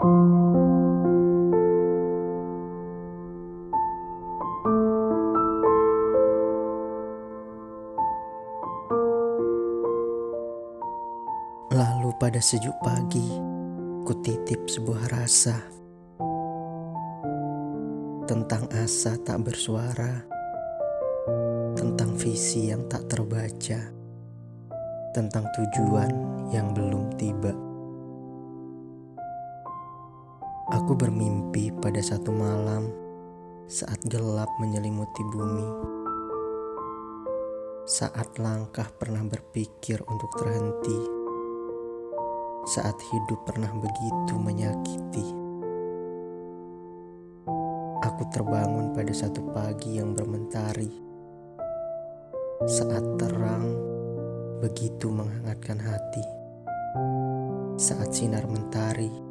Lalu pada sejuk pagi, kutitip sebuah rasa tentang asa tak bersuara, tentang visi yang tak terbaca, tentang tujuan yang belum tiba. Aku bermimpi pada satu malam saat gelap menyelimuti bumi. Saat langkah pernah berpikir untuk terhenti saat hidup pernah begitu menyakiti. Aku terbangun pada satu pagi yang bermentari. Saat terang begitu menghangatkan hati. Saat sinar mentari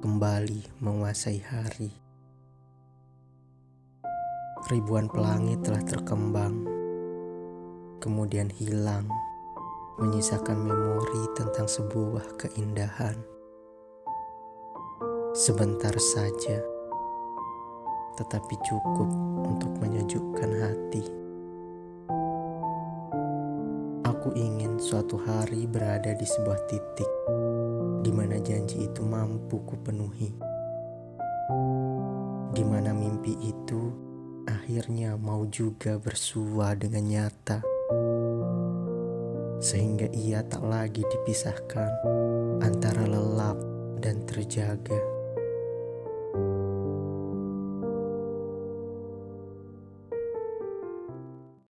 kembali menguasai hari. Ribuan pelangi telah terkembang, kemudian hilang menyisakan memori tentang sebuah keindahan. Sebentar saja, tetapi cukup untuk menyejukkan hati. Aku ingin suatu hari berada di sebuah titik janji itu mampu kupenuhi, di mana mimpi itu akhirnya mau juga bersua dengan nyata sehingga ia tak lagi dipisahkan antara lelap dan terjaga.